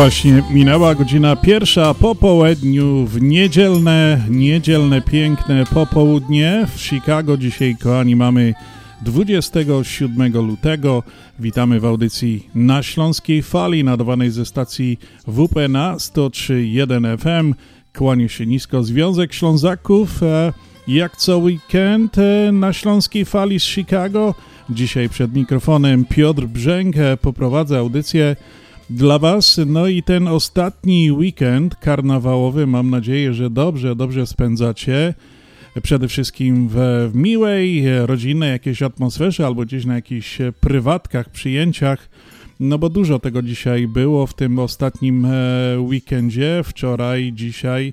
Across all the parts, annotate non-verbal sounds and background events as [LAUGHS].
Właśnie minęła godzina pierwsza po południu w niedzielne, niedzielne piękne popołudnie w Chicago. Dzisiaj, kochani, mamy 27 lutego. Witamy w audycji na Śląskiej Fali, nadawanej ze stacji WP na 103.1 FM. Kłanię się nisko Związek Ślązaków. E, jak co weekend e, na Śląskiej Fali z Chicago. Dzisiaj przed mikrofonem Piotr Brzęk e, poprowadzę audycję dla Was. No i ten ostatni weekend karnawałowy mam nadzieję, że dobrze, dobrze spędzacie. Przede wszystkim w, miłej, rodzinnej jakiejś atmosferze albo gdzieś na jakichś prywatkach, przyjęciach. No bo dużo tego dzisiaj było w tym ostatnim e, weekendzie, wczoraj, dzisiaj.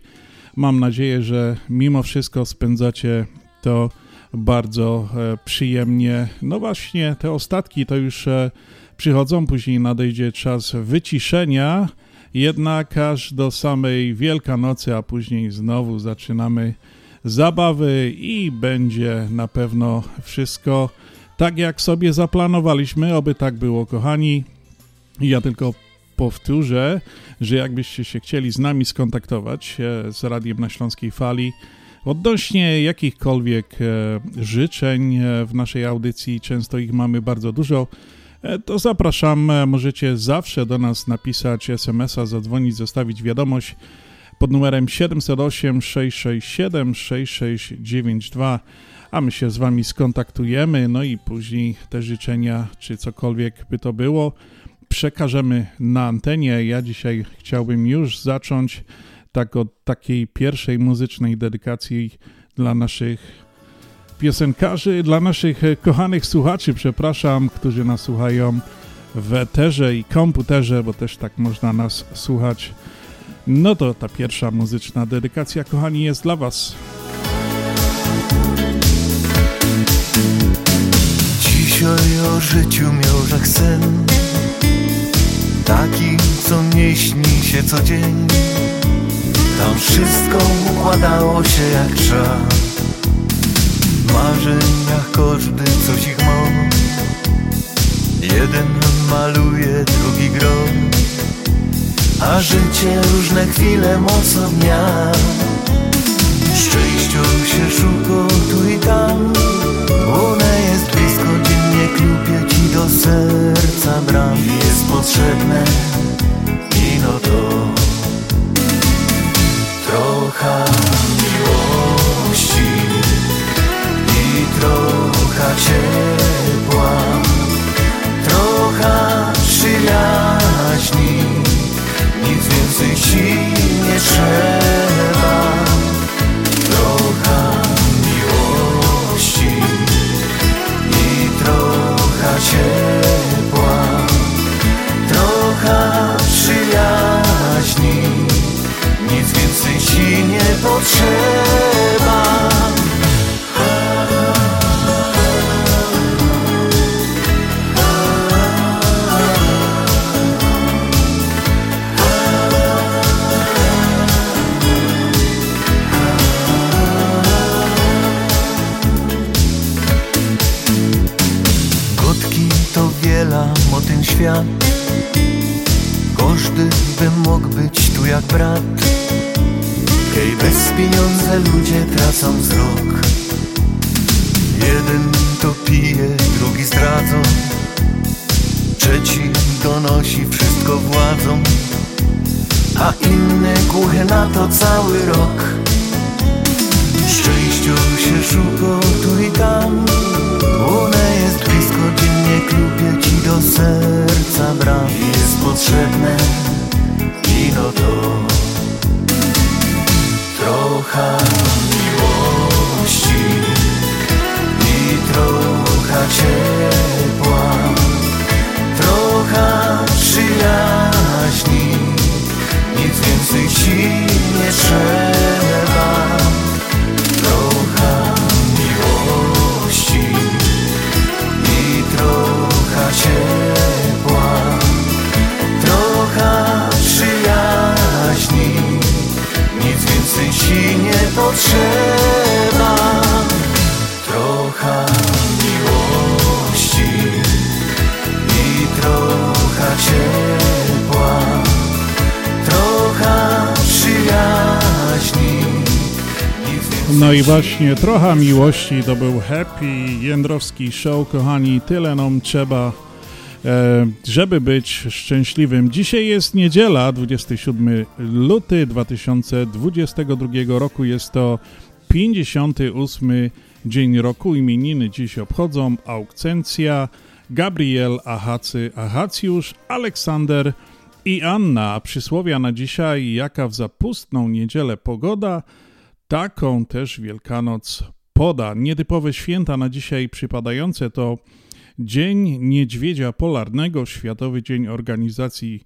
Mam nadzieję, że mimo wszystko spędzacie to bardzo e, przyjemnie. No właśnie, te ostatki to już e, przychodzą, później nadejdzie czas wyciszenia, jednak aż do samej Wielkanocy, a później znowu zaczynamy zabawy i będzie na pewno wszystko tak, jak sobie zaplanowaliśmy. Oby tak było, kochani. Ja tylko powtórzę, że jakbyście się chcieli z nami skontaktować e, z Radiem na Śląskiej Fali odnośnie jakichkolwiek e, życzeń e, w naszej audycji, często ich mamy bardzo dużo, to zapraszam, możecie zawsze do nas napisać SMS-a, zadzwonić, zostawić wiadomość pod numerem 708 667 6692, a my się z Wami skontaktujemy, no i później te życzenia, czy cokolwiek by to było, przekażemy na antenie. Ja dzisiaj chciałbym już zacząć tak od takiej pierwszej muzycznej dedykacji dla naszych piosenkarzy, dla naszych kochanych słuchaczy, przepraszam, którzy nas słuchają w eterze i komputerze, bo też tak można nas słuchać. No to ta pierwsza muzyczna dedykacja, kochani, jest dla Was. Dzisiaj o życiu jak sen Taki, co nie śni się co dzień Tam wszystko układało się jak trzeba W marzeniach każdy coś ich ma Jeden maluje, drugi gro A życie różne chwile mocno dnia Szczęściu się szuka tu i tam One jest blisko, dziennie klupie ci do serca bram. Jest potrzebne ino to Trochę trochę ciepła Trochę przyjaźni No i właśnie trochę miłości to był Happy Jędrowski Show, kochani, tyle nam trzeba, e, żeby być szczęśliwym. Dzisiaj jest niedziela, 27 luty 2022 roku, jest to 58 dzień roku. Imieniny dziś obchodzą Aukcencja, Gabriel Ahacy Ahacjusz, Aleksander i Anna. Przysłowia na dzisiaj, jaka w zapustną niedzielę pogoda, taką też Wielkanoc poda. Nietypowe święta na dzisiaj przypadające to Dzień Niedźwiedzia Polarnego, Światowy Dzień Organizacji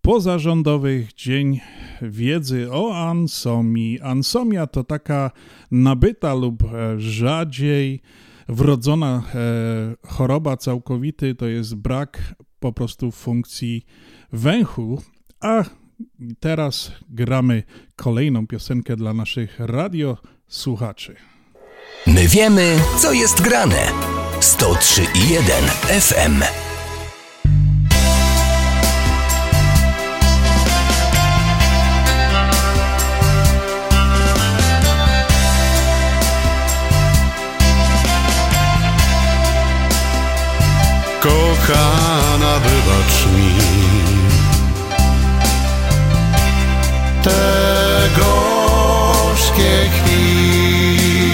Pozarządowych, Dzień Wiedzy o Ansomii. Ansomia to taka nabyta lub e, rzadziej wrodzona e, choroba całkowity, to jest brak po prostu funkcji węchu, a teraz gramy kolejną piosenkę dla naszych radiosłuchaczy. My wiemy, co jest grane. 103,1 FM. Kochana, wybacz mi te gorzkie chwile.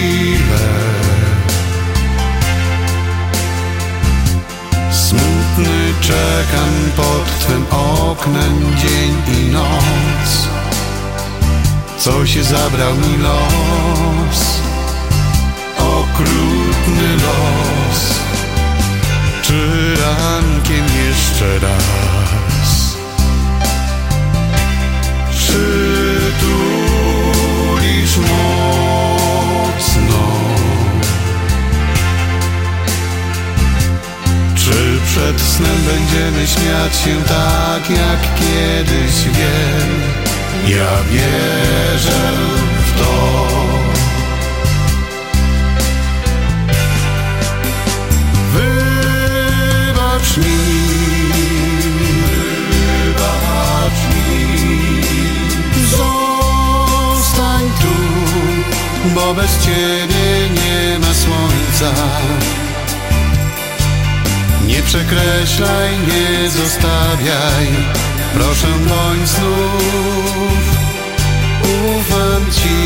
Smutny czekam pod Twym oknem dzień i noc. Coś zabrał mi los, okrutny los. Czy rankiem jeszcze raz snem będziemy śmiać się tak jak kiedyś wiem. Ja wierzę w to. Wybacz mi, wybacz mi. Zostań tu, bo bez Ciebie nie ma słońca przekreślaj, nie zostawiaj. Proszę bądź znów. Ufam Ci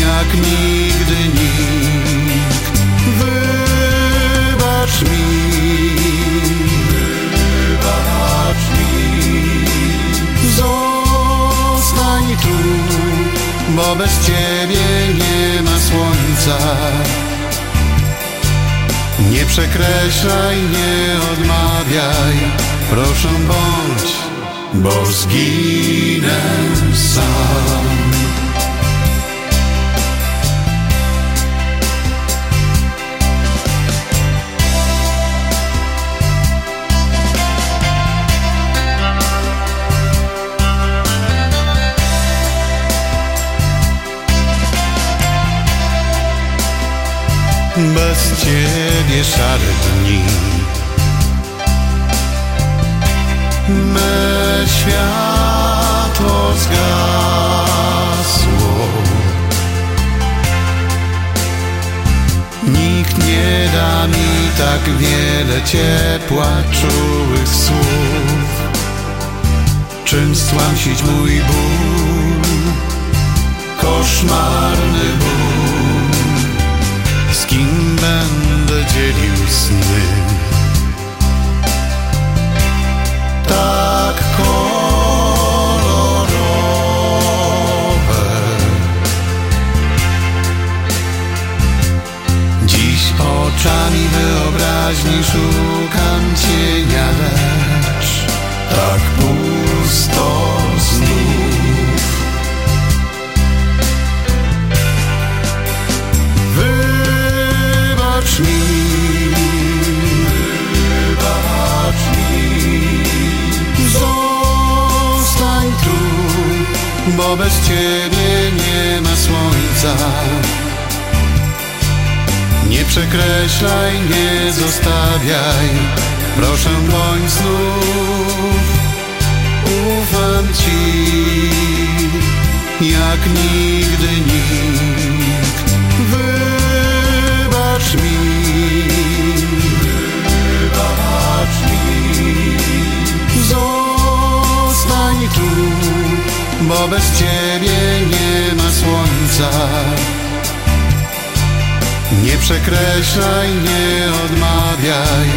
jak nigdy nikt. Wybacz mi, wybacz mi. Zostań tu, bo bez Ciebie nie ma słońca Nie przekreślaj, nie odmawiaj. Proszę bądź, bo zginę sam. Bez Ciebie szare dni. Me światło zgasło. Nikt nie da mi tak wiele ciepła, czułych słów. Czym stłamsić mój ból? Koszmarny ból będę dzielił sny. Tak kolorowe. Dziś oczami wyobraźni szukam cienia, lecz Tak pusto wybacz mi. Wybacz mi. Zostań tu, bo bez ciebie nie ma słońca. Nie przekreślaj, nie zostawiaj, proszę bądź znów, ufam Ci, jak nigdy nikt. Wybacz mi, wybacz mi. Zostań tu, bo bez ciebie nie ma słońca. Nie przekreślaj, nie odmawiaj,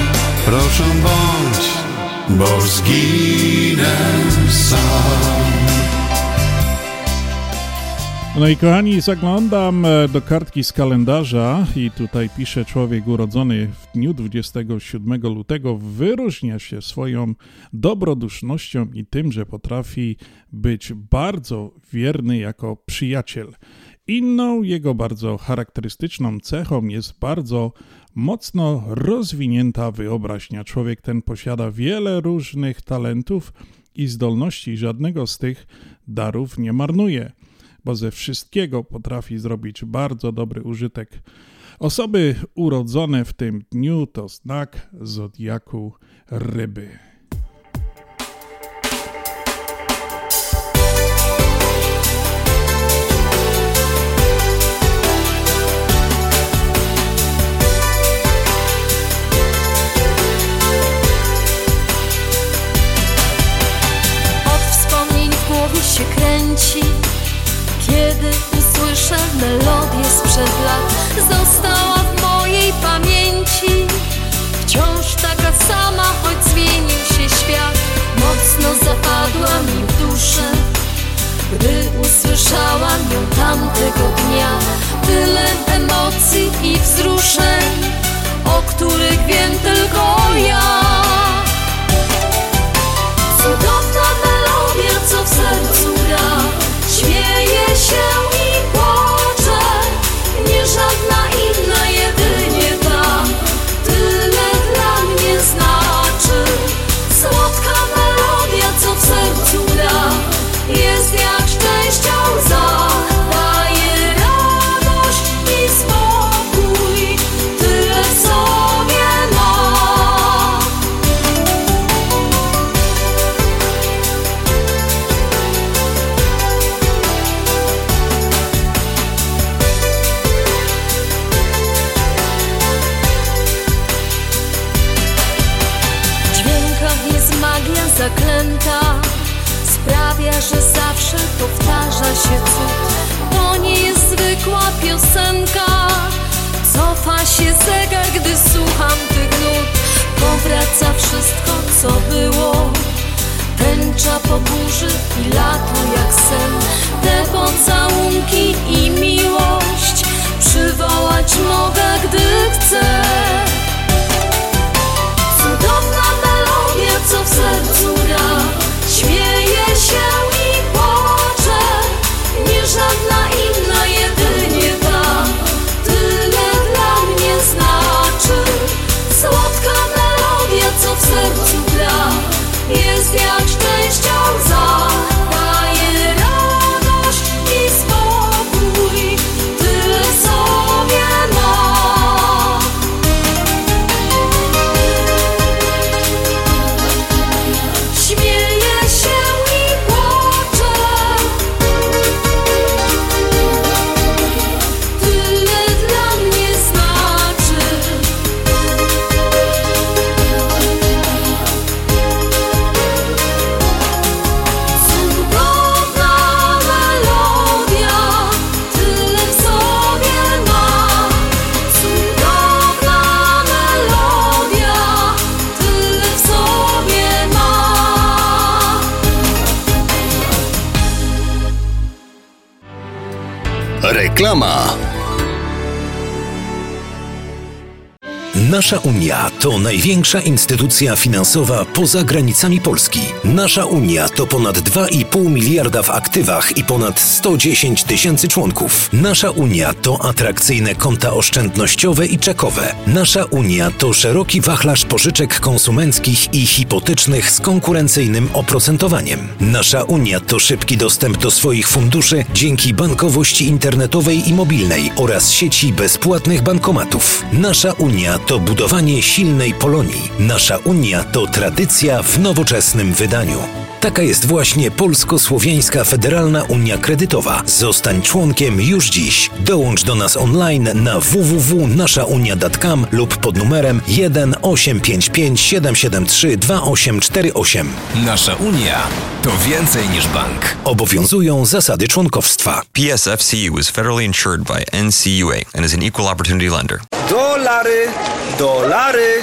proszę bądź, bo zginę sam. No i kochani, zaglądam e, do kartki z kalendarza i tutaj pisze człowiek urodzony w dniu 27 lutego wyróżnia się swoją dobrodusznością i tym, że potrafi być bardzo wierny jako przyjaciel. Inną jego bardzo charakterystyczną cechą jest bardzo mocno rozwinięta wyobraźnia. Człowiek ten posiada wiele różnych talentów i zdolności, żadnego z tych darów nie marnuje bo ze wszystkiego potrafi zrobić bardzo dobry użytek. Osoby urodzone w tym dniu to znak zodiaku ryby. Od się kręci Kiedy usłyszę melodię sprzed lat Została w mojej pamięci. Wciąż taka sama, choć zmienił się świat. Mocno zapadła mi w duszę Gdy usłyszałam ją tamtego dnia. Tyle emocji i wzruszeń O których wiem tylko ja you. Tęcza po burzy i lato jak sen. Te pocałunki i miłość Przywołać mogę, gdy chcę. Cudowna melodia, co w sercu Reklama. Nasza Unia to największa instytucja finansowa poza granicami Polski. Nasza Unia to ponad 2,5 miliarda w aktywach i ponad 110 tysięcy członków. Nasza Unia to atrakcyjne konta oszczędnościowe i czekowe. Nasza Unia to szeroki wachlarz pożyczek konsumenckich i hipotecznych z konkurencyjnym oprocentowaniem. Nasza Unia to szybki dostęp do swoich funduszy dzięki bankowości internetowej i mobilnej oraz sieci bezpłatnych bankomatów. Nasza Unia to budowanie silnej Polonii. Nasza Unia to tradycja w nowoczesnym wydaniu. Taka jest właśnie Polsko-Słowiańska Federalna Unia Kredytowa. Zostań członkiem już dziś. Dołącz do nas online na www.naszaunia.com lub pod numerem 1 855 773 2848. Nasza Unia to więcej niż bank. Obowiązują zasady członkowstwa. PSFCU is federally insured by NCUA and is an equal opportunity lender. Dolary, dolary,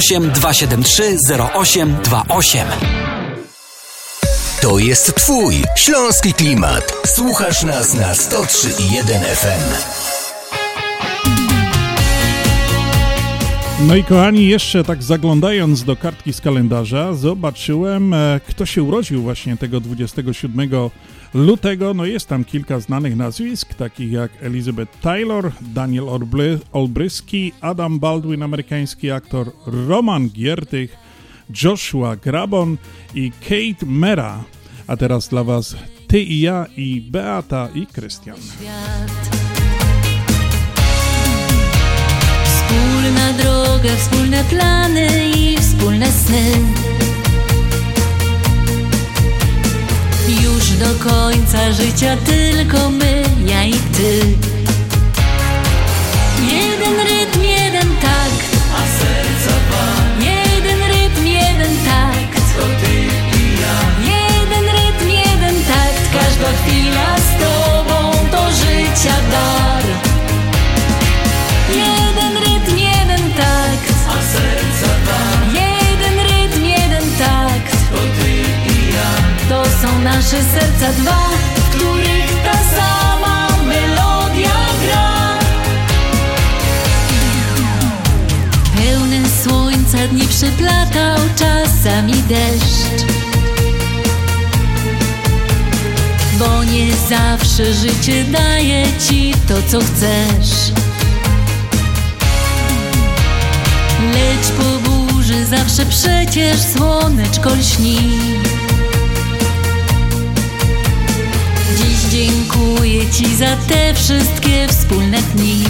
273 0828. To jest Twój śląski klimat. Słuchasz nas na 103.1 FM. No i kochani, jeszcze tak zaglądając do kartki z kalendarza, zobaczyłem, e, kto się urodził właśnie tego 27 lutego. No jest tam kilka znanych nazwisk, takich jak Elizabeth Taylor, Daniel Olbry- Olbryski, Adam Baldwin, amerykański aktor, Roman Giertych, Joshua Grabon i Kate Mera. A teraz dla Was Ty i ja i Beata i Krystian. Wspólna droga, wspólne plany i wspólne sny. Do końca życia tylko my, ja i ty. Jeden rytm, jeden takt, a serca dwa. Jeden rytm, jeden takt, to ty i ja. Jeden rytm, jeden takt, każda chwila z tobą to życia dar. Jeden nasze serca dwa, w których ta sama melodia gra. Pełny słońca dni przyplatał czasami deszcz. Bo nie zawsze życie daje ci to, co chcesz. Lecz po burzy zawsze przecież słoneczko lśni. Dziękuję Ci za te wszystkie wspólne dni.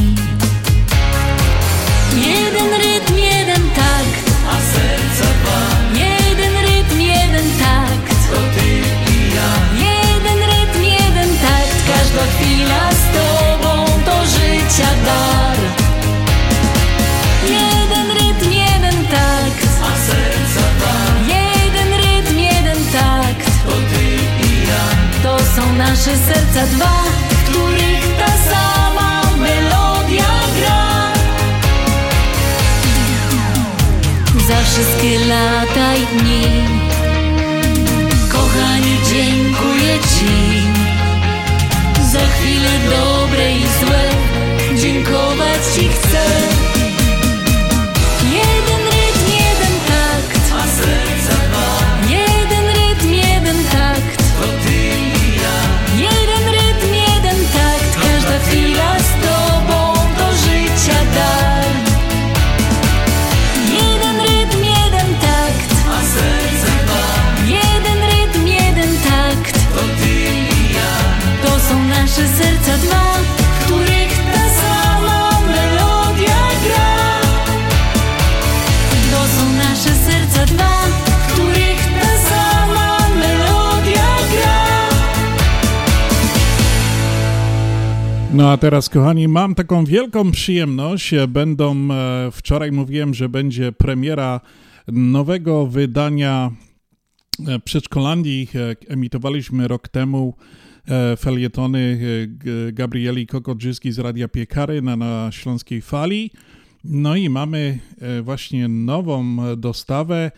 Jeden rytm, jeden takt, a serca dwa. Jeden rytm, jeden takt, to Ty i ja. Jeden rytm, jeden takt, każda chwila z Tobą to życia dar. Nasze serca dwa, w których ta sama melodia gra. Za wszystkie lata i dni, kochani, dziękuję Ci. Za chwile dobre i złe, dziękować Ci chcę. A teraz, kochani, mam taką wielką przyjemność. Będą, e, wczoraj mówiłem, że będzie premiera nowego wydania e, Przedszkolandii. E, emitowaliśmy rok temu felietony Gabrieli Kokodziski z Radia Piekary na, na Śląskiej Fali. No i mamy właśnie nową dostawę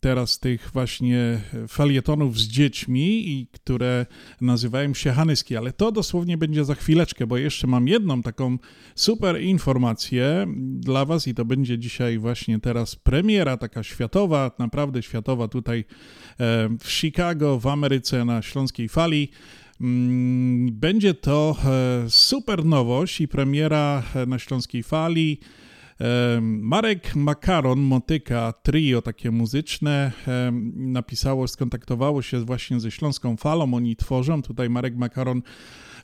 teraz tych właśnie felietonów z dziećmi, i które nazywają się Hanyski, ale to dosłownie będzie za chwileczkę, bo jeszcze mam jedną taką super informację dla Was i to będzie dzisiaj właśnie teraz premiera taka światowa, naprawdę światowa tutaj w Chicago, w Ameryce na Śląskiej Fali. Mm, będzie to e, super nowość i premiera e, na Śląskiej Fali. Marek Makaron, Motyka, trio takie muzyczne, napisało, skontaktowało się właśnie ze Śląską Falą, oni tworzą, tutaj Marek Makaron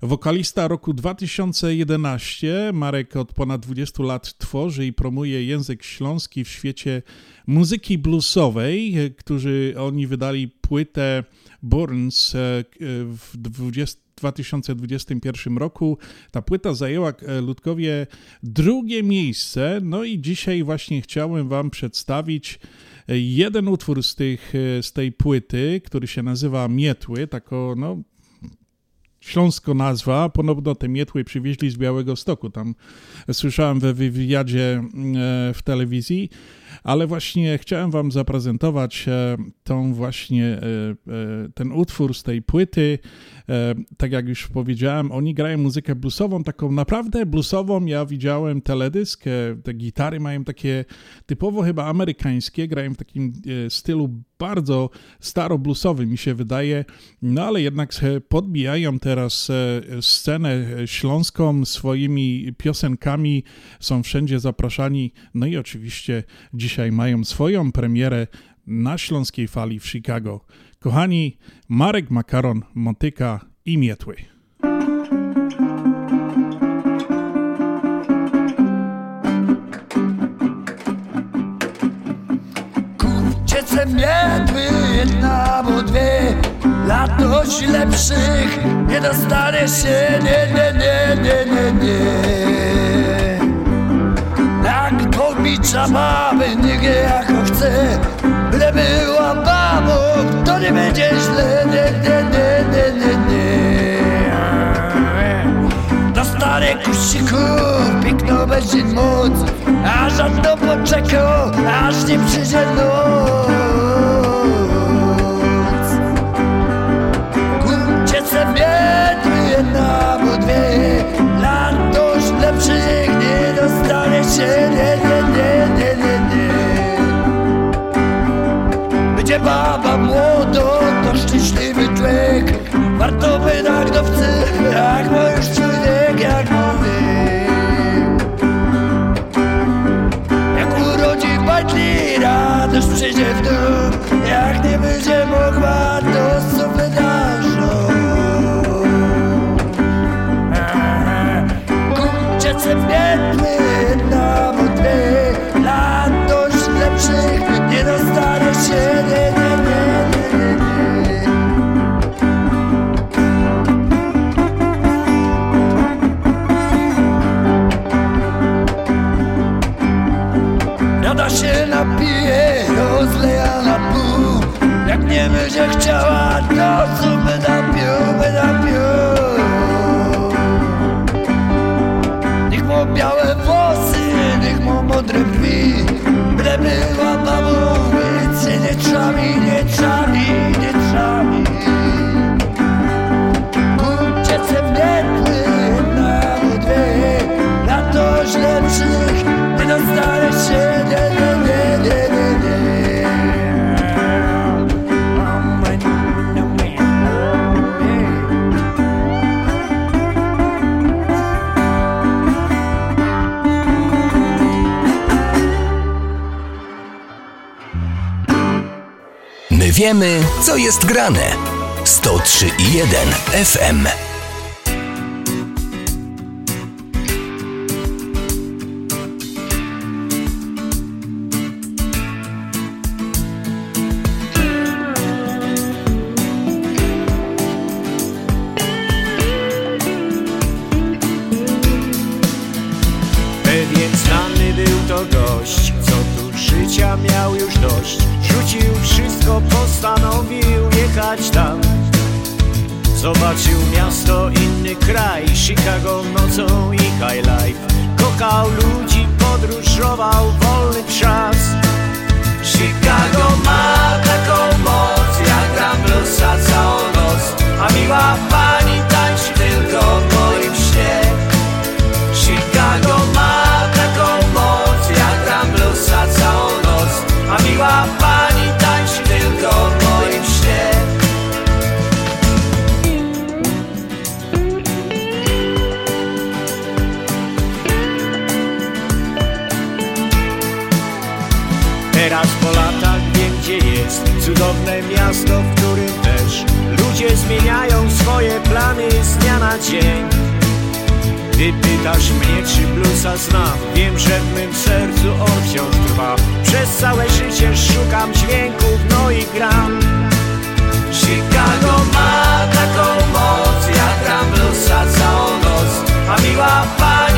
Wokalista roku 2011, Marek od ponad 20 lat tworzy i promuje język śląski w świecie muzyki bluesowej, którzy oni wydali płytę Burns e, w 20 2021 roku. Ta płyta zajęła e, Ludkowie drugie miejsce, no i dzisiaj właśnie chciałem Wam przedstawić e, jeden utwór z, tych, e, z tej płyty, który się nazywa Mietły, tako no śląsko nazwa. Ponowno te mietły przywieźli z Białego Stoku. Tam słyszałem we wywiadzie w telewizji ale właśnie chciałem Wam zaprezentować e, tą właśnie, e, e, ten utwór z tej płyty. Tak jak już powiedziałem, oni grają muzykę bluesową, taką naprawdę bluesową. Ja widziałem teledysk, te gitary mają takie typowo chyba amerykańskie, grają w takim stylu bardzo staro-bluesowym, mi się wydaje, no ale jednak podbijają teraz scenę śląską swoimi piosenkami, są wszędzie zapraszani, no i oczywiście dzisiaj mają swoją premierę na Śląskiej Fali w Chicago. Kochani, Marek Makaron, Motyka i Mietły. Kurczece mietły, jedna albo dwie Latość lepszych nie dostanie się, nie, nie, nie, nie, nie, nie bicza mamy, niech jako chce. Byle była babą, to nie będzie źle. Nie, nie, nie, nie, nie, nie. Na stare kuściku piękno będzie moc A żadno poczekał, aż nie przyjdzie noc. Kurcie se miedły jedna, bo dwie lepszych nie dostanie się, nie, nie gdzie baba młodo, to szczęśliwy człowiek. Warto by na gdowcy, jak ma już człowiek, jak mówi jest grane. 103 i 1 FM. Chicago nocą i high life. Kochał ludzi, podróżował wolny czas. Chicago ma taką moc Jak gram bluesa całą noc. A miła Cudowne miasto, w którym też Ludzie zmieniają swoje plany z dnia na dzień. Gdy pytasz mnie czy bluesa znam Wiem, że w mym sercu on wciąż trwa. Przez całe życie szukam dźwięków, no i gram. Chicago ma taką moc Jak gram bluesa całą noc. A miła pani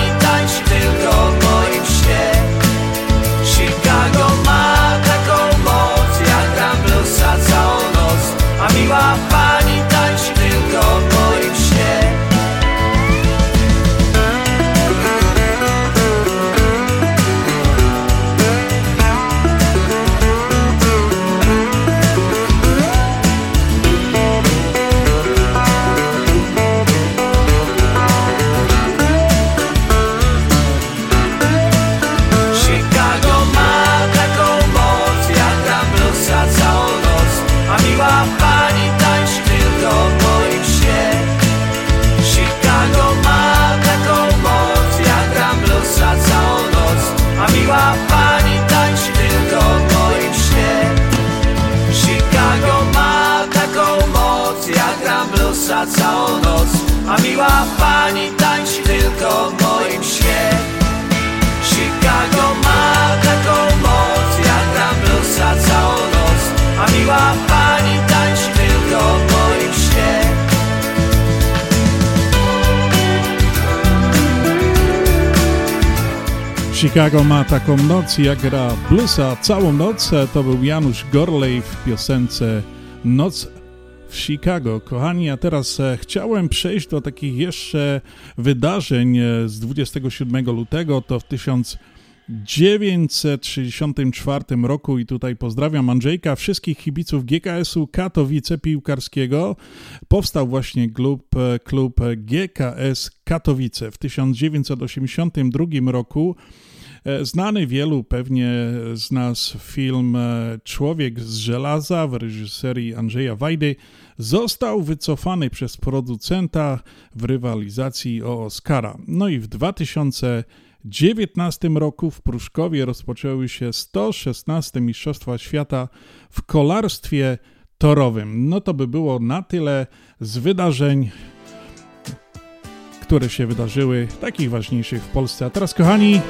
Całą noc A miła pani tańczy tylko w moim śnie Chicago ma taką moc Jak gram bluesa całą noc A miła pani tańczy tylko w moim śnie Chicago ma taką noc, jak gra bluesa całą noc. To był Janusz Gorlej w piosence Noc w Chicago. Kochani, a teraz e, chciałem przejść do takich jeszcze wydarzeń e, z 27 lutego. To w 1964 roku i tutaj pozdrawiam Andrzejka, wszystkich kibiców GKS-u Katowice Piłkarskiego. Powstał właśnie klub, e, klub GKS Katowice w 1982 roku. Znany wielu pewnie z nas film Człowiek z żelaza w reżyserii Andrzeja Wajdy został wycofany przez producenta w rywalizacji o Oscara. No i w 2019 roku w Pruszkowie rozpoczęły się 116 Mistrzostwa Świata w kolarstwie torowym. No to by było na tyle z wydarzeń które się wydarzyły, takich ważniejszych w Polsce. A teraz, kochani,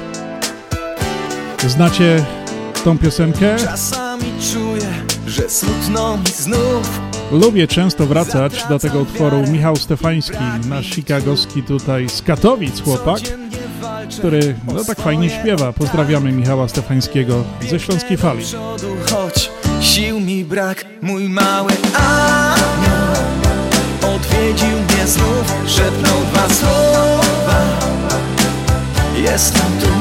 Znacie tą piosenkę? Czasami czuję, że smutno mi znów Lubię często wracać do tego utworu Michał Stefański, nasz chicagowski tutaj z Katowic chłopak, który no tak fajnie śpiewa. Pozdrawiamy Michała Stefańskiego ze Śląskiej Fali. choć sił mi brak Mój mały odwiedził mnie znów Szepnął dwa słowa Jestem tu,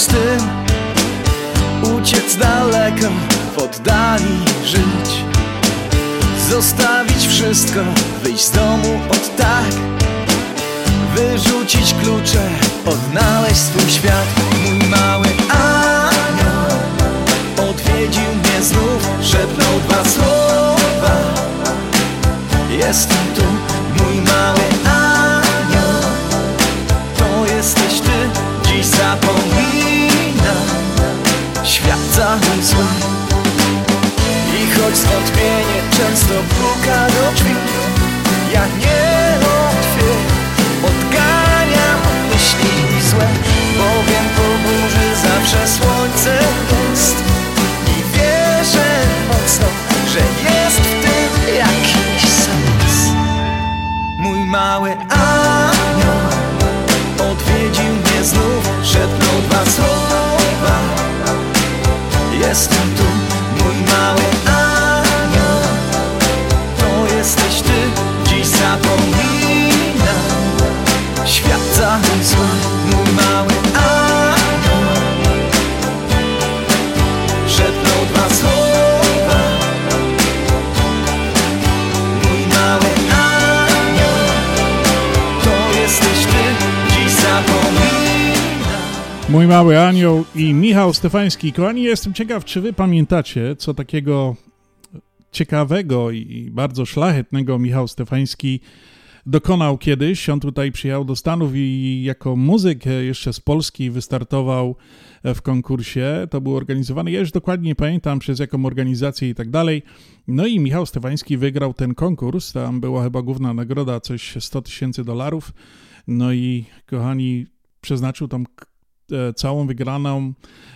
z tym Uciec daleko, w oddali żyć. Zostawić wszystko, wyjść z domu od tak Wyrzucić klucze, odnaleźć swój świat. Mój mały anioł odwiedził mnie znów Szepnął dwa słowa. Jestem puka do drzwi. Ja nie lotwię, odganiam myśli złe Bowiem po burzy zawsze słońce jest. I wierzę mocno, że jest Mój mały anioł i Michał Stefański. Kochani, jestem ciekaw, czy wy pamiętacie, co takiego ciekawego i bardzo szlachetnego Michał Stefański dokonał kiedyś. On tutaj przyjechał do Stanów i jako muzyk jeszcze z Polski wystartował w konkursie. To był organizowany, ja już dokładnie nie pamiętam przez jaką organizację i tak dalej. No i Michał Stefański wygrał ten konkurs. Tam była chyba główna nagroda, coś 100 tysięcy dolarów. No i kochani, przeznaczył e, całą wygraną,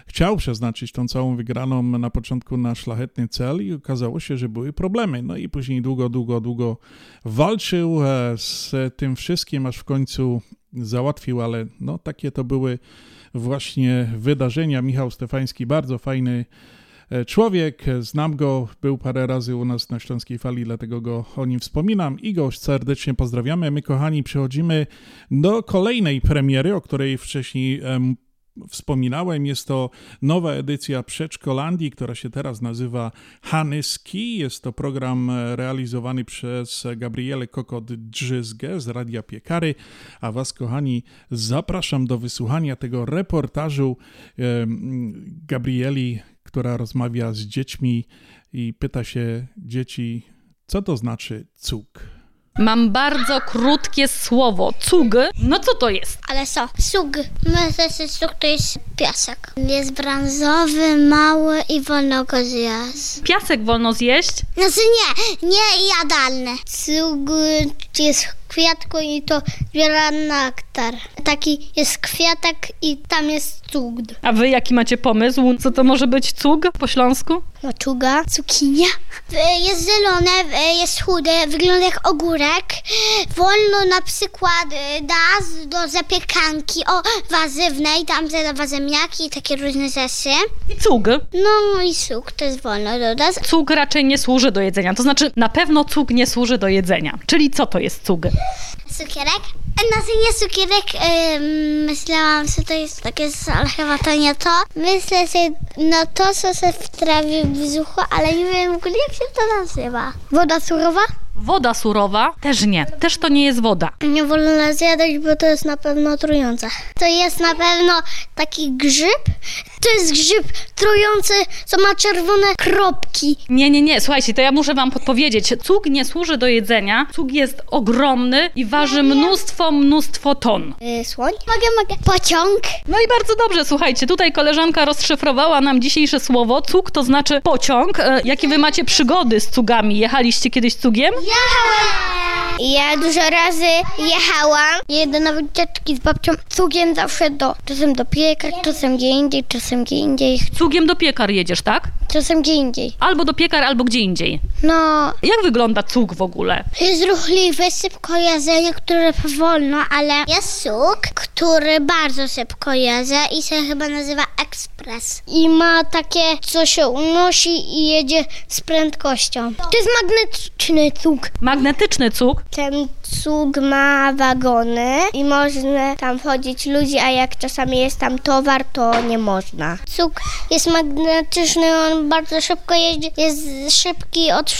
chciał przeznaczyć tą całą wygraną na początku na szlachetny cel i okazało się, że były problemy. No i później długo, długo, długo walczył e, z tym wszystkim, aż w końcu załatwił, ale no takie to były właśnie wydarzenia. Michał Stefański, bardzo fajny e, człowiek, znam go, był parę razy u nas na Śląskiej Fali, dlatego go o nim wspominam i go serdecznie pozdrawiamy. My, kochani, przechodzimy do kolejnej premiery, o której wcześniej wspominałem. Jest to nowa edycja Przedszkolandii, która się teraz nazywa Hanyski. Jest to program e, realizowany przez Gabrielę Kokot-Drzyzgę z Radia Piekary, a Was, kochani, zapraszam do wysłuchania tego reportażu em, Gabrieli, która rozmawia z dziećmi i pyta się dzieci, co to znaczy cuk. Mam bardzo krótkie słowo. Cug. No co to jest? Ale co? Sug. Myślę, że to jest piasek. Jest brązowy, mały i wolno go zjeść. Piasek wolno zjeść? Znaczy nie, nie jadalny. Sug jest kwiatku i to zbiera nektar. Taki jest kwiatek i tam jest cugd. A wy jaki macie pomysł? Co to może być cug po śląsku? Maczuga, cukinia. E, Jest zielone, e, jest chude, wygląda jak ogórek. Wolno na przykład e, da do zapiekanki o warzywnej, tam zadawa ziemniaki i takie różne rzeczy. I cug. No i suk też wolno dodać. Cug raczej nie służy do jedzenia. To znaczy, na pewno cug nie służy do jedzenia. Czyli co to jest cug? Cukierek? Znaczy nie cukierek, em, myślałam, że to jest takie, ale chyba to nie to. Myślę, że no to, co się w brzuchu, ale nie wiem w ogóle jak się to nazywa. Woda surowa? Woda surowa? Też nie. Też to nie jest woda. Nie wolno zjadać, bo to jest na pewno trujące. To jest na pewno taki grzyb. To jest grzyb trujący, co ma czerwone kropki. Nie, nie, nie. Słuchajcie, to ja muszę wam podpowiedzieć. Cug nie służy do jedzenia. Cug jest ogromny i waży mnóstwo, mnóstwo ton. Yy, słoń? Mogę, mogę. Pociąg? No i bardzo dobrze, słuchajcie, tutaj koleżanka rozszyfrowała nam dzisiejsze słowo. Cug to znaczy pociąg. E, jakie wy macie przygody z cugami? Jechaliście kiedyś cugiem? Ja dużo razy jechałam. Jedę na wycieczki z babcią cugiem zawsze do, czasem do piekar, czasem gdzie indziej, czasem gdzie indziej. Cugiem do piekar jedziesz, tak? Czasem gdzie indziej. Albo do piekar, albo gdzie indziej. No, Jak wygląda cug w ogóle? jest ruchliwy, szybko jedzenie, które powolno, ale jest suk, który bardzo szybko jedzie i się chyba nazywa ekspres. I ma takie, co się unosi i jedzie z prędkością. To jest magnetyczny cuk. Magnetyczny cug. Ten cuk ma wagony i można tam wchodzić ludzi, a jak czasami jest tam towar, to nie można. Cuk jest magnetyczny, on bardzo szybko jeździ, jest szybki od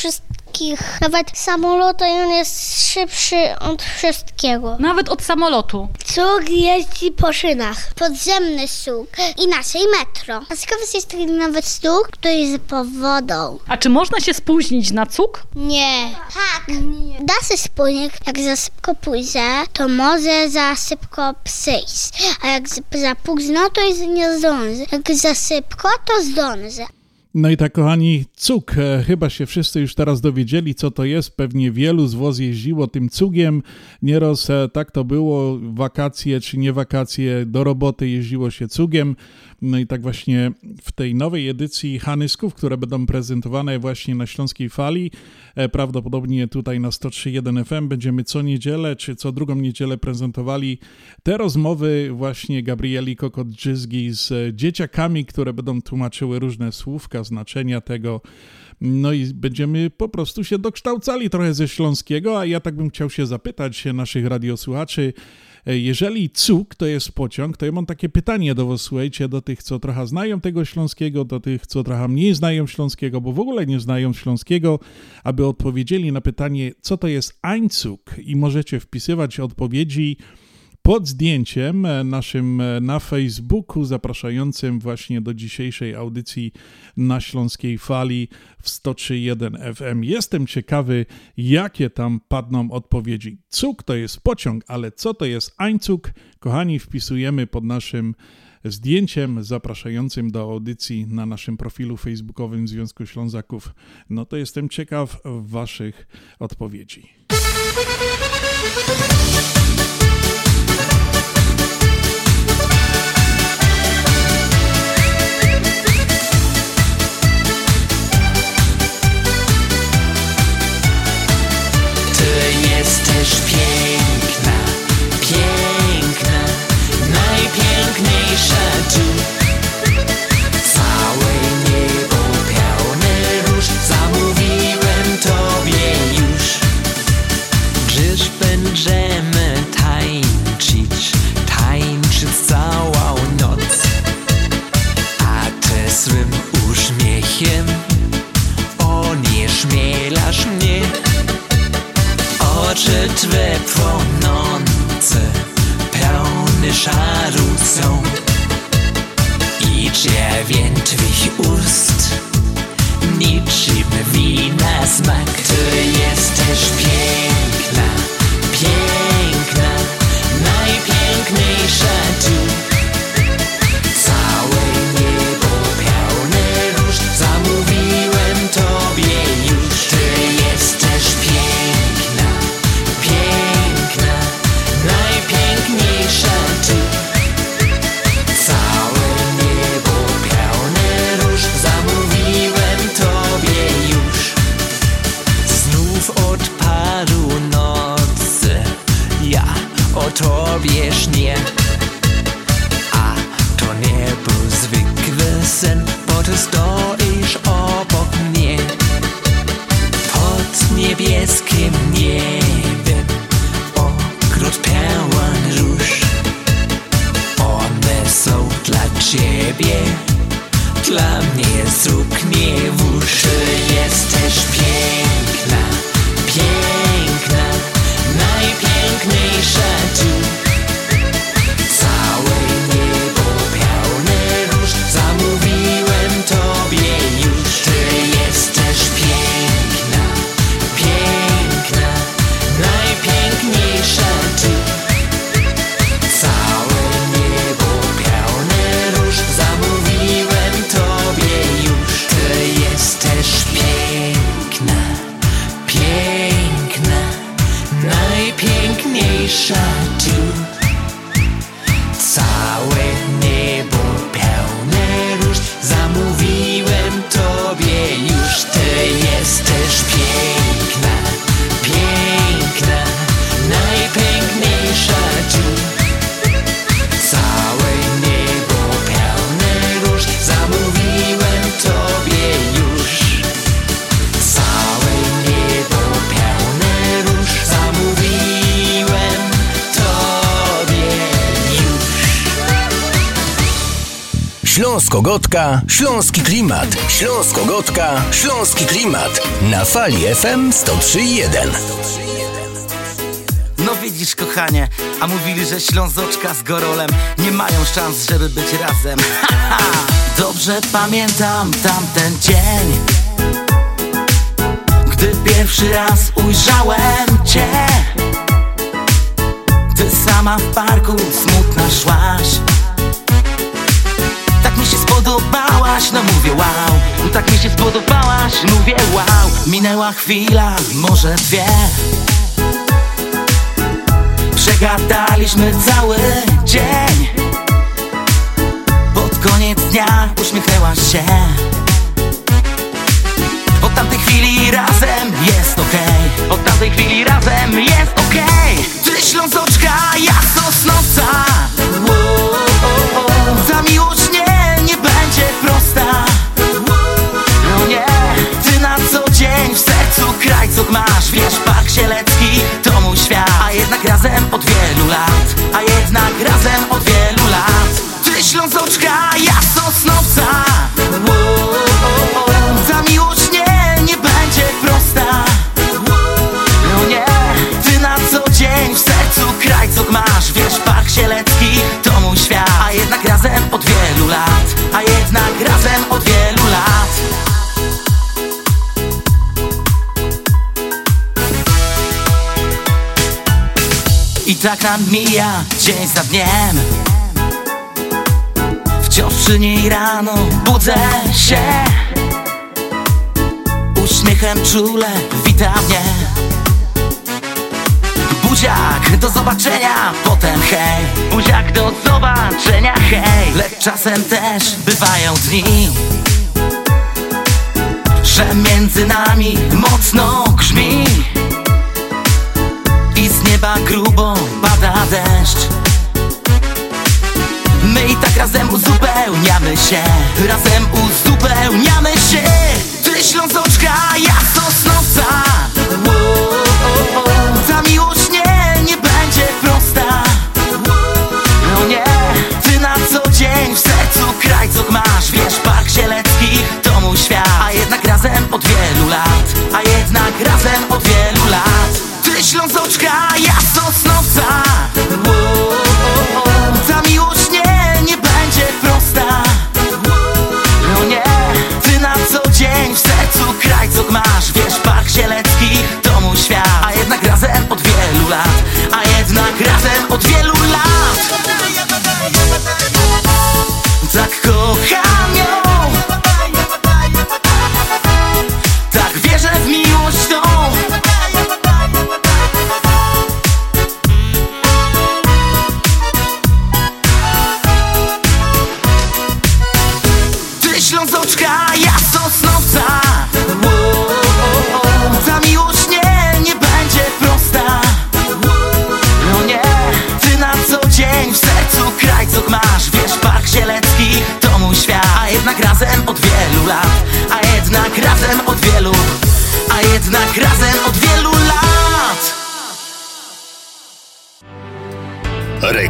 wszystkich. Nawet samolotu i on jest szybszy od wszystkiego. Nawet od samolotu. Cuk jeździ po szynach. Podziemny cuk. Inaczej metro. A ciekawy jest taki nawet cuk, który jest pod wodą. A czy można się spóźnić na cug? Nie. Tak. Nie. Da się spóźnić, jak za szybko pójdzie, to może za szybko przyjść. A jak za późno, to jest nie zdąży. Jak za szybko, to zdąży. No i tak, kochani, cuk. E, Chyba się wszyscy już teraz dowiedzieli, co to jest. Pewnie wielu z was jeździło tym cugiem. Nieraz e, tak to było, wakacje czy nie wakacje, do roboty jeździło się cugiem. No i tak właśnie w tej nowej edycji Hanysków, które będą prezentowane właśnie na Śląskiej Fali, e, prawdopodobnie tutaj na 103.1 FM będziemy co niedzielę czy co drugą niedzielę prezentowali te rozmowy właśnie Gabrieli Kokot-Dżyzgi z dzieciakami, które będą tłumaczyły różne słówka, znaczenia tego, no i będziemy po prostu się dokształcali trochę ze śląskiego, a ja tak bym chciał się zapytać naszych radiosłuchaczy, jeżeli cuk to jest pociąg, to ja mam takie pytanie do was, słuchajcie, do tych, co trochę znają tego śląskiego, do tych, co trochę mniej znają śląskiego, bo w ogóle nie znają śląskiego, aby odpowiedzieli na pytanie, co to jest ańcuk? I możecie wpisywać odpowiedzi pod zdjęciem e, naszym e, na Facebooku, zapraszającym właśnie do dzisiejszej audycji na Śląskiej Fali w 103.1 FM. Jestem ciekawy, jakie tam padną odpowiedzi. Cuk to jest pociąg, ale co to jest ańcuk? Kochani, wpisujemy pod naszym zdjęciem zapraszającym do audycji na naszym profilu facebookowym Związku Ślązaków. No to jestem ciekaw Waszych odpowiedzi. Jesteś piękna, piękna, najpiękniejsza tu. Całe niebo pełne róż, zamówiłem tobie już. Gdyż będziemy tańczyć, tańczyć całą noc. A ty swym uśmiechem onieśmielasz mnie oczy Twe płonące, pełne szaru są i czerwień Twych ust, niczym wina smak. Ty jesteś piękna, piękna, Tobie Śląsko-Gotka, Śląski Klimat. Śląsko-Gotka, Śląski Klimat. Na fali FM 103.1. No widzisz kochanie, a mówili, że Ślązoczka z Gorolem nie mają szans, żeby być razem [LAUGHS] Haha! Dobrze pamiętam tamten dzień Gdy pierwszy raz ujrzałem Cię Ty sama w parku smutna szłaś spodobałaś, no mówię wow. Tak mi się spodobałaś, mówię wow. Minęła chwila, może dwie. Przegadaliśmy cały dzień. Pod Koniec dnia, uśmiechnęłaś się. Od tamtej chwili razem jest okej. Od tamtej chwili razem jest okej. Ty ślązoczka, ja sosnowca masz Wiesz, Park Sielecki to mój świat. A jednak razem od wielu lat A jednak razem od wielu lat. Ty ślązoczka, ja sosnowca. Ta miłość nie, nie będzie prosta. No nie, ty na co dzień w sercu krajcok masz. Wiesz, Park Sielecki to mój świat. A jednak razem od wielu lat A jednak razem od wielu tak nam mija dzień za dniem. Wciąż przy niej rano budzę się. Uśmiechem czule wita mnie. Buziak, do zobaczenia, potem hej. Buziak, do zobaczenia, hej. Lecz czasem też bywają dni Że między nami mocno grzmi grubo pada deszcz. My i tak razem uzupełniamy się. Razem uzupełniamy się. Ty ślązoczka, ja sosnowca. Ta miłość nie, nie będzie prosta. No nie, ty na co dzień w sercu krajcok masz. Wiesz, Park Sielecki to mój świat. A jednak razem od wielu lat. A jednak razem od wielu ślązoczka, ja sosnowca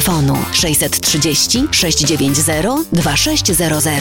630 690 2600.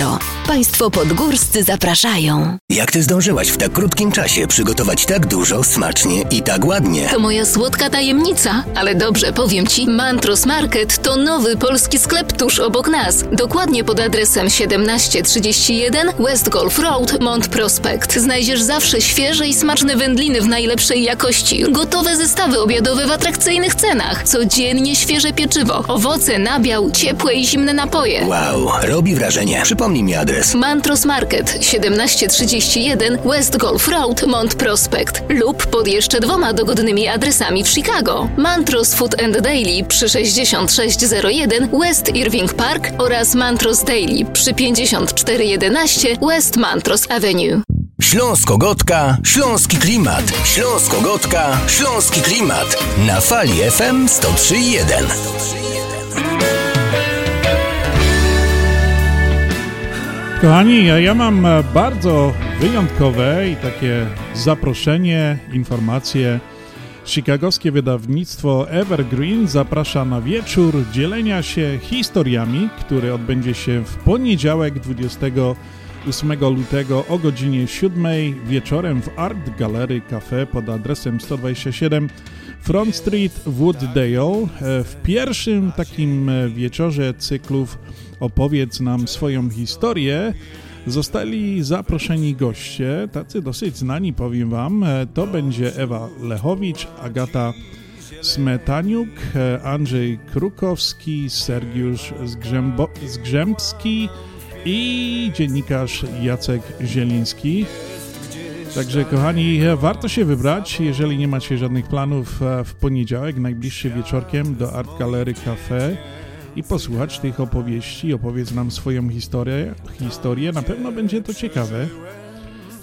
Państwo podgórscy zapraszają. Jak ty zdążyłaś w tak krótkim czasie przygotować tak dużo, smacznie i tak ładnie? To moja słodka tajemnica, ale dobrze powiem Ci, Mantros Market to nowy polski sklep tuż obok nas. Dokładnie pod adresem 1731 West Golf Road, Mont Prospect. Znajdziesz zawsze świeże i smaczne wędliny w najlepszej jakości, gotowe zestawy obiadowe w atrakcyjnych cenach, codziennie świeże pieczywo, owoce, nabiał, ciepłe i zimne napoje. Wow, robi wrażenie. Przypomnij mi adres. Mantros Market 1731 West Golf Road, Mont Prospect lub pod jeszcze dwoma dogodnymi adresami w Chicago. Mantros Food and Daily przy 6601 West Irving Park oraz Mantros Daily przy 5411 West Mantros Avenue. Śląsko-Gotka, Śląski Klimat. Śląsko-Gotka, Śląski Klimat. Na fali FM 103.1. Kochani, ja, mam e, bardzo wyjątkowe i takie zaproszenie, informacje. Chicagowskie wydawnictwo Evergreen zaprasza na wieczór dzielenia się historiami, który odbędzie się w poniedziałek 28 lutego o godzinie 7 wieczorem w Art Gallery Cafe pod adresem 127 Front Street Wooddale. E, W pierwszym takim e, wieczorze cyklów Opowiedz nam swoją historię zostali zaproszeni goście, tacy dosyć znani, powiem wam. E, To będzie Ewa Lechowicz, Agata Smetaniuk, e, Andrzej Krukowski, Sergiusz Zgrzębo- Zgrzębski i dziennikarz Jacek Zieliński. Także kochani, e, warto się wybrać, jeżeli nie macie żadnych planów w poniedziałek, najbliższy wieczorkiem do Art Gallery Cafe i posłuchać tych opowieści. Opowiedz nam swoją historię. historię. Na pewno będzie to ciekawe.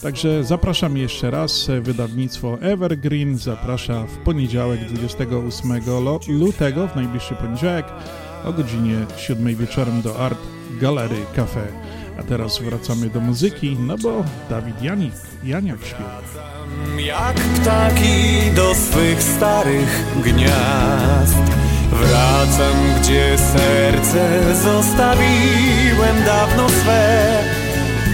Także zapraszam jeszcze raz. Wydawnictwo Evergreen zaprasza w poniedziałek 28 lo- lutego, w najbliższy poniedziałek o godzinie 7 wieczorem do Art Gallery Cafe. A teraz wracamy do muzyki, no bo Dawid Janik, Janiak śpiewa. Jak ptaki do swych starych gniazd Wracam, gdzie serce zostawiłem dawno swe.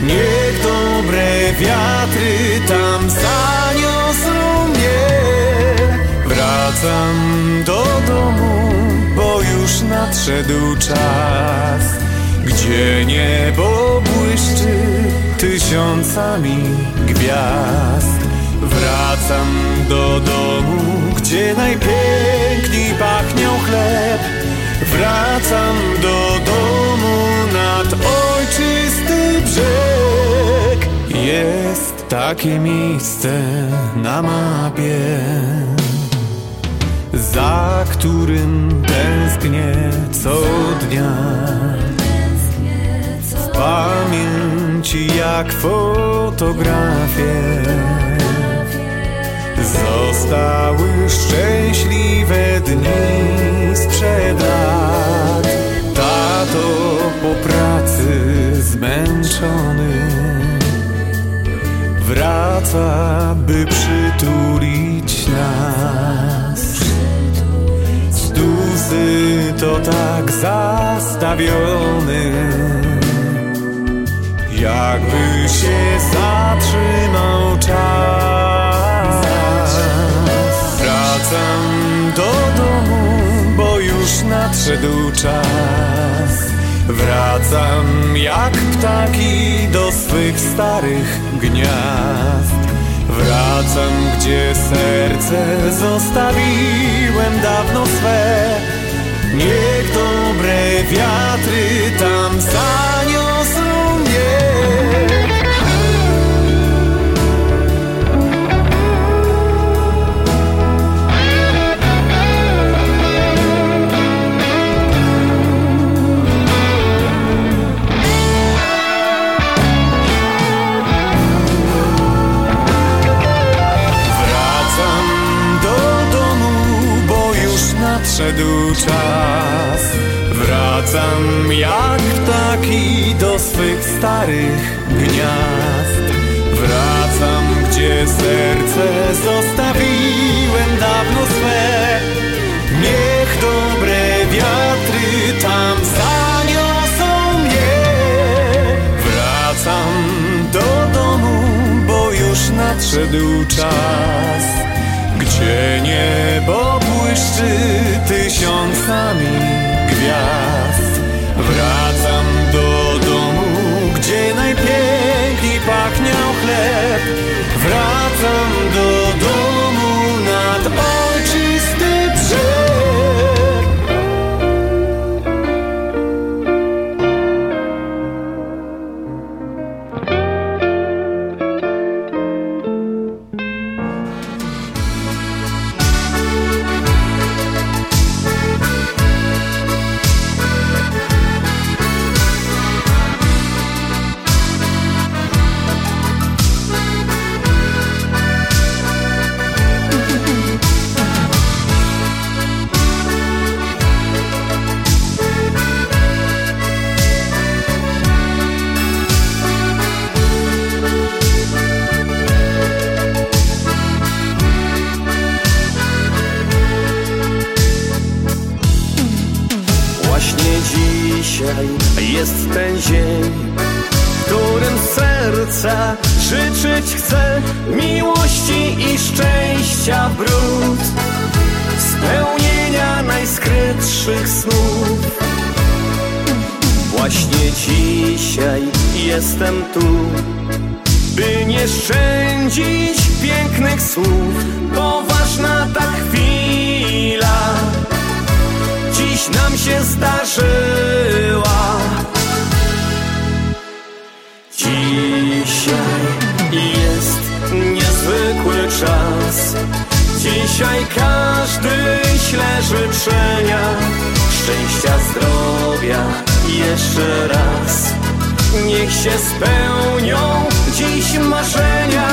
Niech dobre wiatry tam zaniosą mnie. Wracam do domu, bo już nadszedł czas Gdzie niebo błyszczy tysiącami gwiazd Wracam do domu, gdzie najpiękniej pachniał chleb. Wracam do domu nad ojczysty brzeg. Jest takie miejsce na mapie Za którym tęsknię co dnia. W pamięci jak fotografie Zostały szczęśliwe dni sprzed lat. Tato po pracy zmęczony Wraca, by przytulić nas. Stusy to tak zastawiony Jakby się zatrzymał czas nadszedł czas. Wracam jak ptaki do swych starych gniazd. Wracam, gdzie serce zostawiłem dawno swe. Niech dobre wiatry tam zaniosą mnie nadszedł czas. Wracam jak ptaki do swych starych gniazd. Wracam, gdzie serce zostawiłem dawno swe. Niech dobre wiatry tam zaniosą mnie. Wracam do domu, bo już nadszedł czas. Gdzie niebo błyszczy tysiącami życzenia szczęścia, zdrowia jeszcze raz. Niech się spełnią dziś marzenia.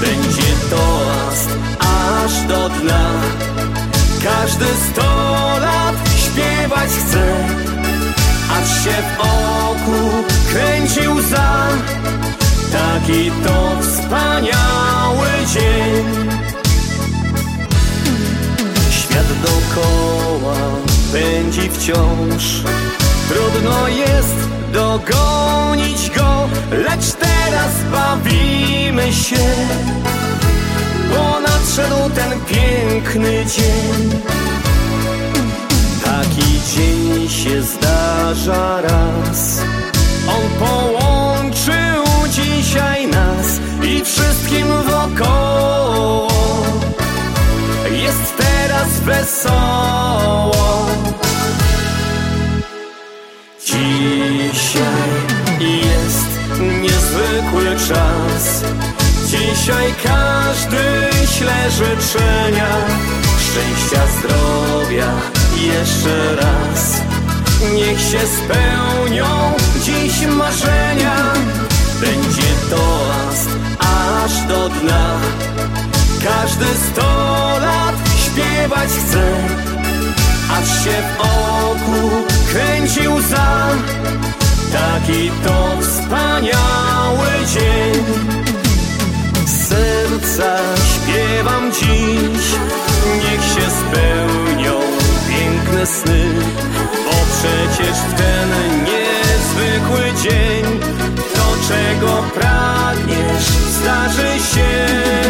Będzie toast aż do dna. Każdy sto lat śpiewać chce, aż się w oku kręci łza. Taki to wspaniały dzień. Świat dokoła pędzi wciąż. Trudno jest dogonić go Lecz teraz bawimy się. Bo nadszedł ten piękny dzień. Taki dzień się zdarza raz. On połączył dzisiaj nas I wszystkim wokoło wesoło. Dzisiaj jest niezwykły czas. Dzisiaj każdy śle życzenia. Szczęścia, zdrowia jeszcze raz. Niech się spełnią dziś marzenia. Będzie toast aż do dna. Każdy sto lat śpiewać chce. Aż się w oku kręci łza Taki to wspaniały dzień. Serca śpiewam dziś. Niech się spełnią piękne sny Bo przecież w ten niezwykły dzień To czego pragniesz zdarzy się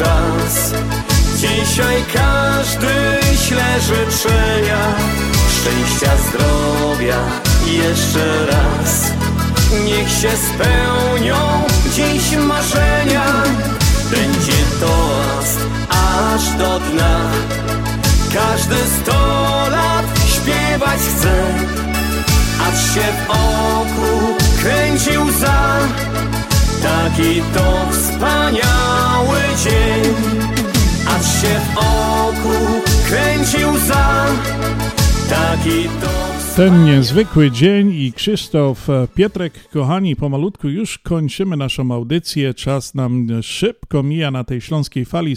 czas. Dzisiaj każdy śle życzenia Szczęścia, zdrowia jeszcze raz. Niech się spełnią dziś marzenia. Będzie toast aż do dna. Każdy sto lat śpiewać chce Aż się w oku kręci łza Taki to wspaniały dzień Aż się w oku kręci łza Taki to Ten niezwykły dzień i Krzysztof e, Pietrek, kochani, pomalutku już kończymy naszą audycję. Czas nam szybko mija na tej śląskiej fali,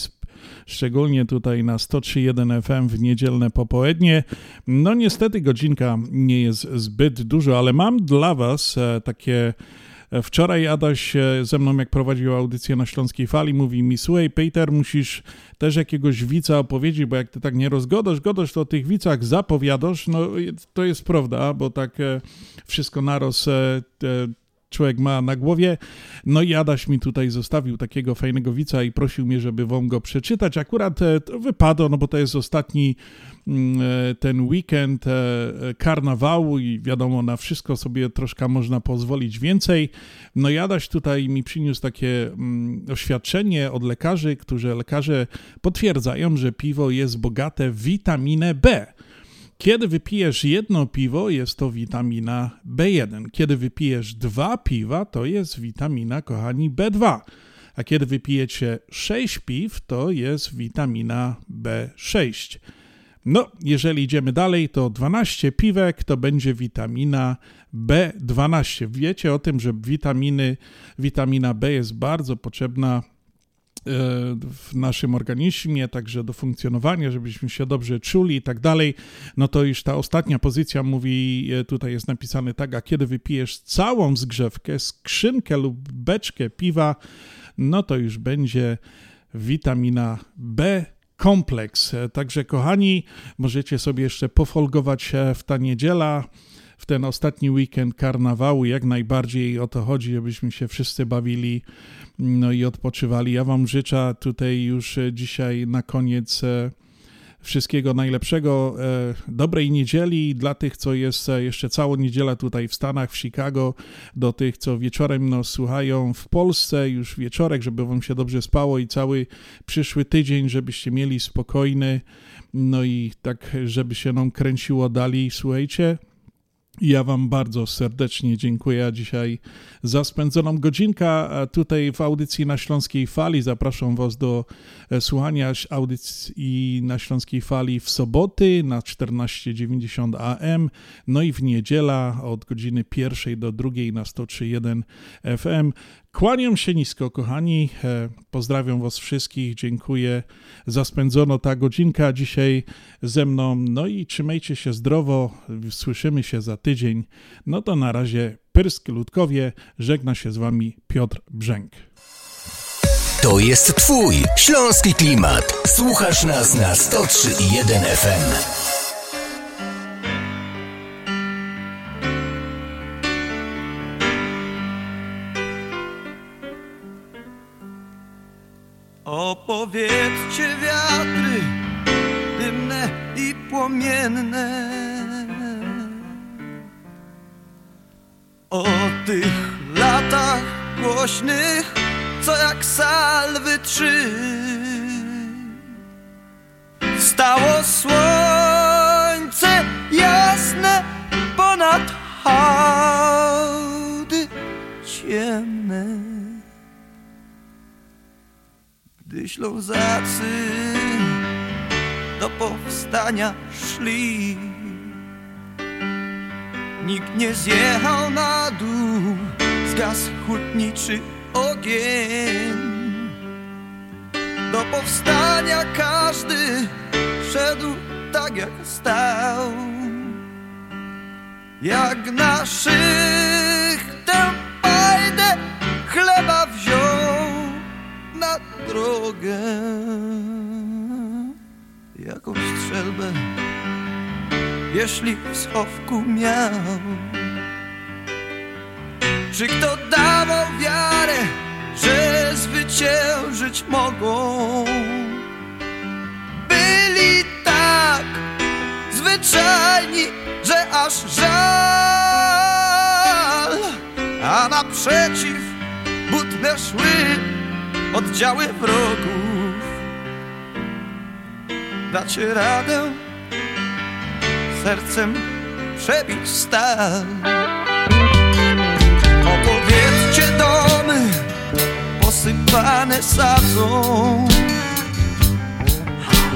szczególnie tutaj na 103.1 FM w niedzielne popołudnie. No niestety godzinka nie jest zbyt dużo, ale mam dla Was e, takie Wczoraj Adaś e, ze mną, jak prowadził audycję na Śląskiej Fali, mówi mi, słuchaj Peter, musisz też jakiegoś wica opowiedzieć, bo jak ty tak nie rozgodasz, godasz, to o tych wicach zapowiadasz, no to jest prawda, bo tak e, wszystko naraz e, człowiek ma na głowie. No i Adaś mi tutaj zostawił takiego fajnego wica i prosił mnie, żeby wam go przeczytać. Akurat wypadło, no bo to jest ostatni ten weekend karnawału i wiadomo, na wszystko sobie troszkę można pozwolić więcej. No i Adaś tutaj mi przyniósł takie mm, oświadczenie od lekarzy, którzy lekarze potwierdzają, że piwo jest bogate w witaminę B. Kiedy wypijesz jedno piwo, jest to witamina B1. Kiedy wypijesz dwa piwa, to jest witamina, kochani, B2. A kiedy wypijecie 6 piw, to jest witamina B6. No, jeżeli idziemy dalej, to 12 piwek to będzie witamina B12. Wiecie o tym, że witaminy, witamina B jest bardzo potrzebna w naszym organizmie, także do funkcjonowania, żebyśmy się dobrze czuli i tak dalej, no to już ta ostatnia pozycja mówi, tutaj jest napisane tak, a kiedy wypijesz całą zgrzewkę, skrzynkę lub beczkę piwa, no to już będzie witamina B kompleks. Także kochani, możecie sobie jeszcze pofolgować e, w ta niedziela, w ten ostatni weekend karnawału. Jak najbardziej o to chodzi, żebyśmy się wszyscy bawili no i odpoczywali. Ja Wam życzę tutaj już e, dzisiaj na koniec e, wszystkiego najlepszego, e, dobrej niedzieli dla tych, co jest e, jeszcze całą niedzielę tutaj w Stanach, w Chicago, do tych, co wieczorem nas słuchają w Polsce, już wieczorek, żeby Wam się dobrze spało i cały przyszły tydzień, żebyście mieli spokojny, no i tak, żeby się nam kręciło dalej. Słuchajcie, ja Wam bardzo serdecznie dziękuję dzisiaj za spędzoną godzinkę tutaj w audycji na Śląskiej Fali. Zapraszam Was do e, słuchania audycji na Śląskiej Fali w soboty na 14.90 AM, no i w niedziela od godziny pierwszej do drugiej na 103.1 FM. Kłaniam się nisko, kochani. E, Pozdrawiam Was wszystkich. Dziękuję za spędzono ta godzinka dzisiaj ze mną. No i trzymajcie się zdrowo. Słyszymy się za tydzień. No to na razie Pyrsk Ludkowie. Żegna się z Wami Piotr Brzęk. To jest Twój śląski klimat. Słuchasz nas na 103,1 FM. Opowiedzcie wiatry dymne i płomienne. O tych latach głośnych, co jak salwy trzy Stało słońce Ślązacy do powstania szli. Nikt nie zjechał na dół, zgasł hutniczy ogień. Do powstania każdy szedł tak jak stał. Jak naszych tę pajdę chleba wziął drogę strzelbę jeśli w schowku miał. Czy kto dawał wiarę, że zwyciężyć mogą? Byli tak zwyczajni, że aż żal A naprzeciw butne szły oddziały wrogów. Dacie radę sercem przebić stal. Opowiedzcie domy posypane sadzą.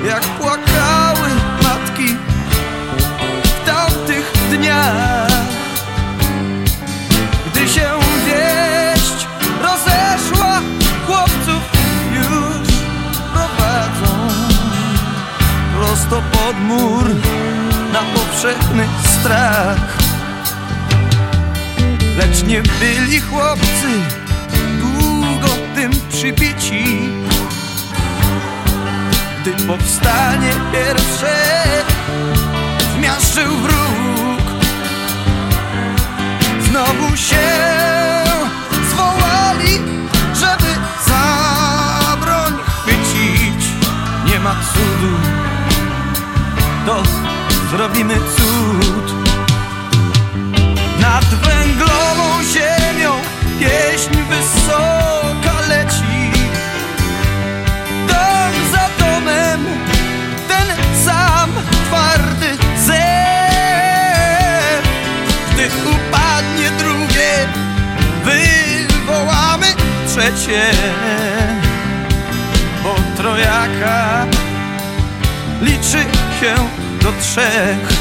Jak płakały Lecz nie byli chłopcy długo tym przybici. Gdy powstanie pierwsze zmiażdżył wróg. Znowu się zwołali, żeby za broń chwycić. Nie ma cudu, to zrobimy cud trzecie Bo trojaka liczy się do trzech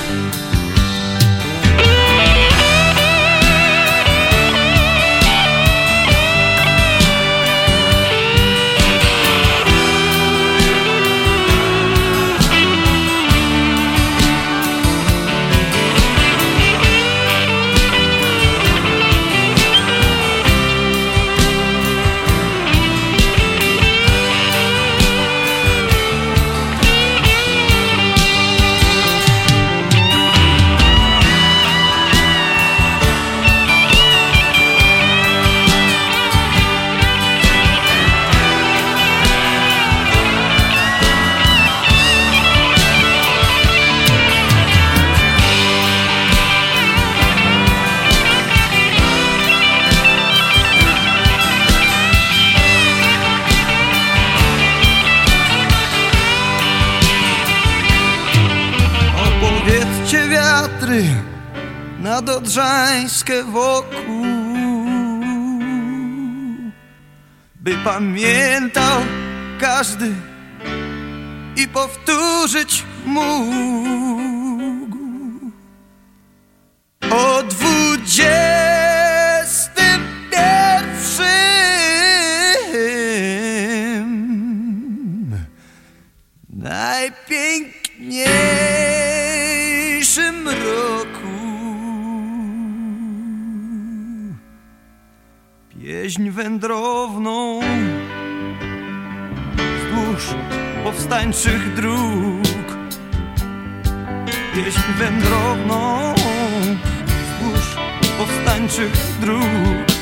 nad Odrzańskie wokół. By pamiętał każdy i powtórzyć mógł. O pieśń wędrowną. Wzdłuż powstańczych dróg. Pieśń wędrowną. Wzdłuż powstańczych dróg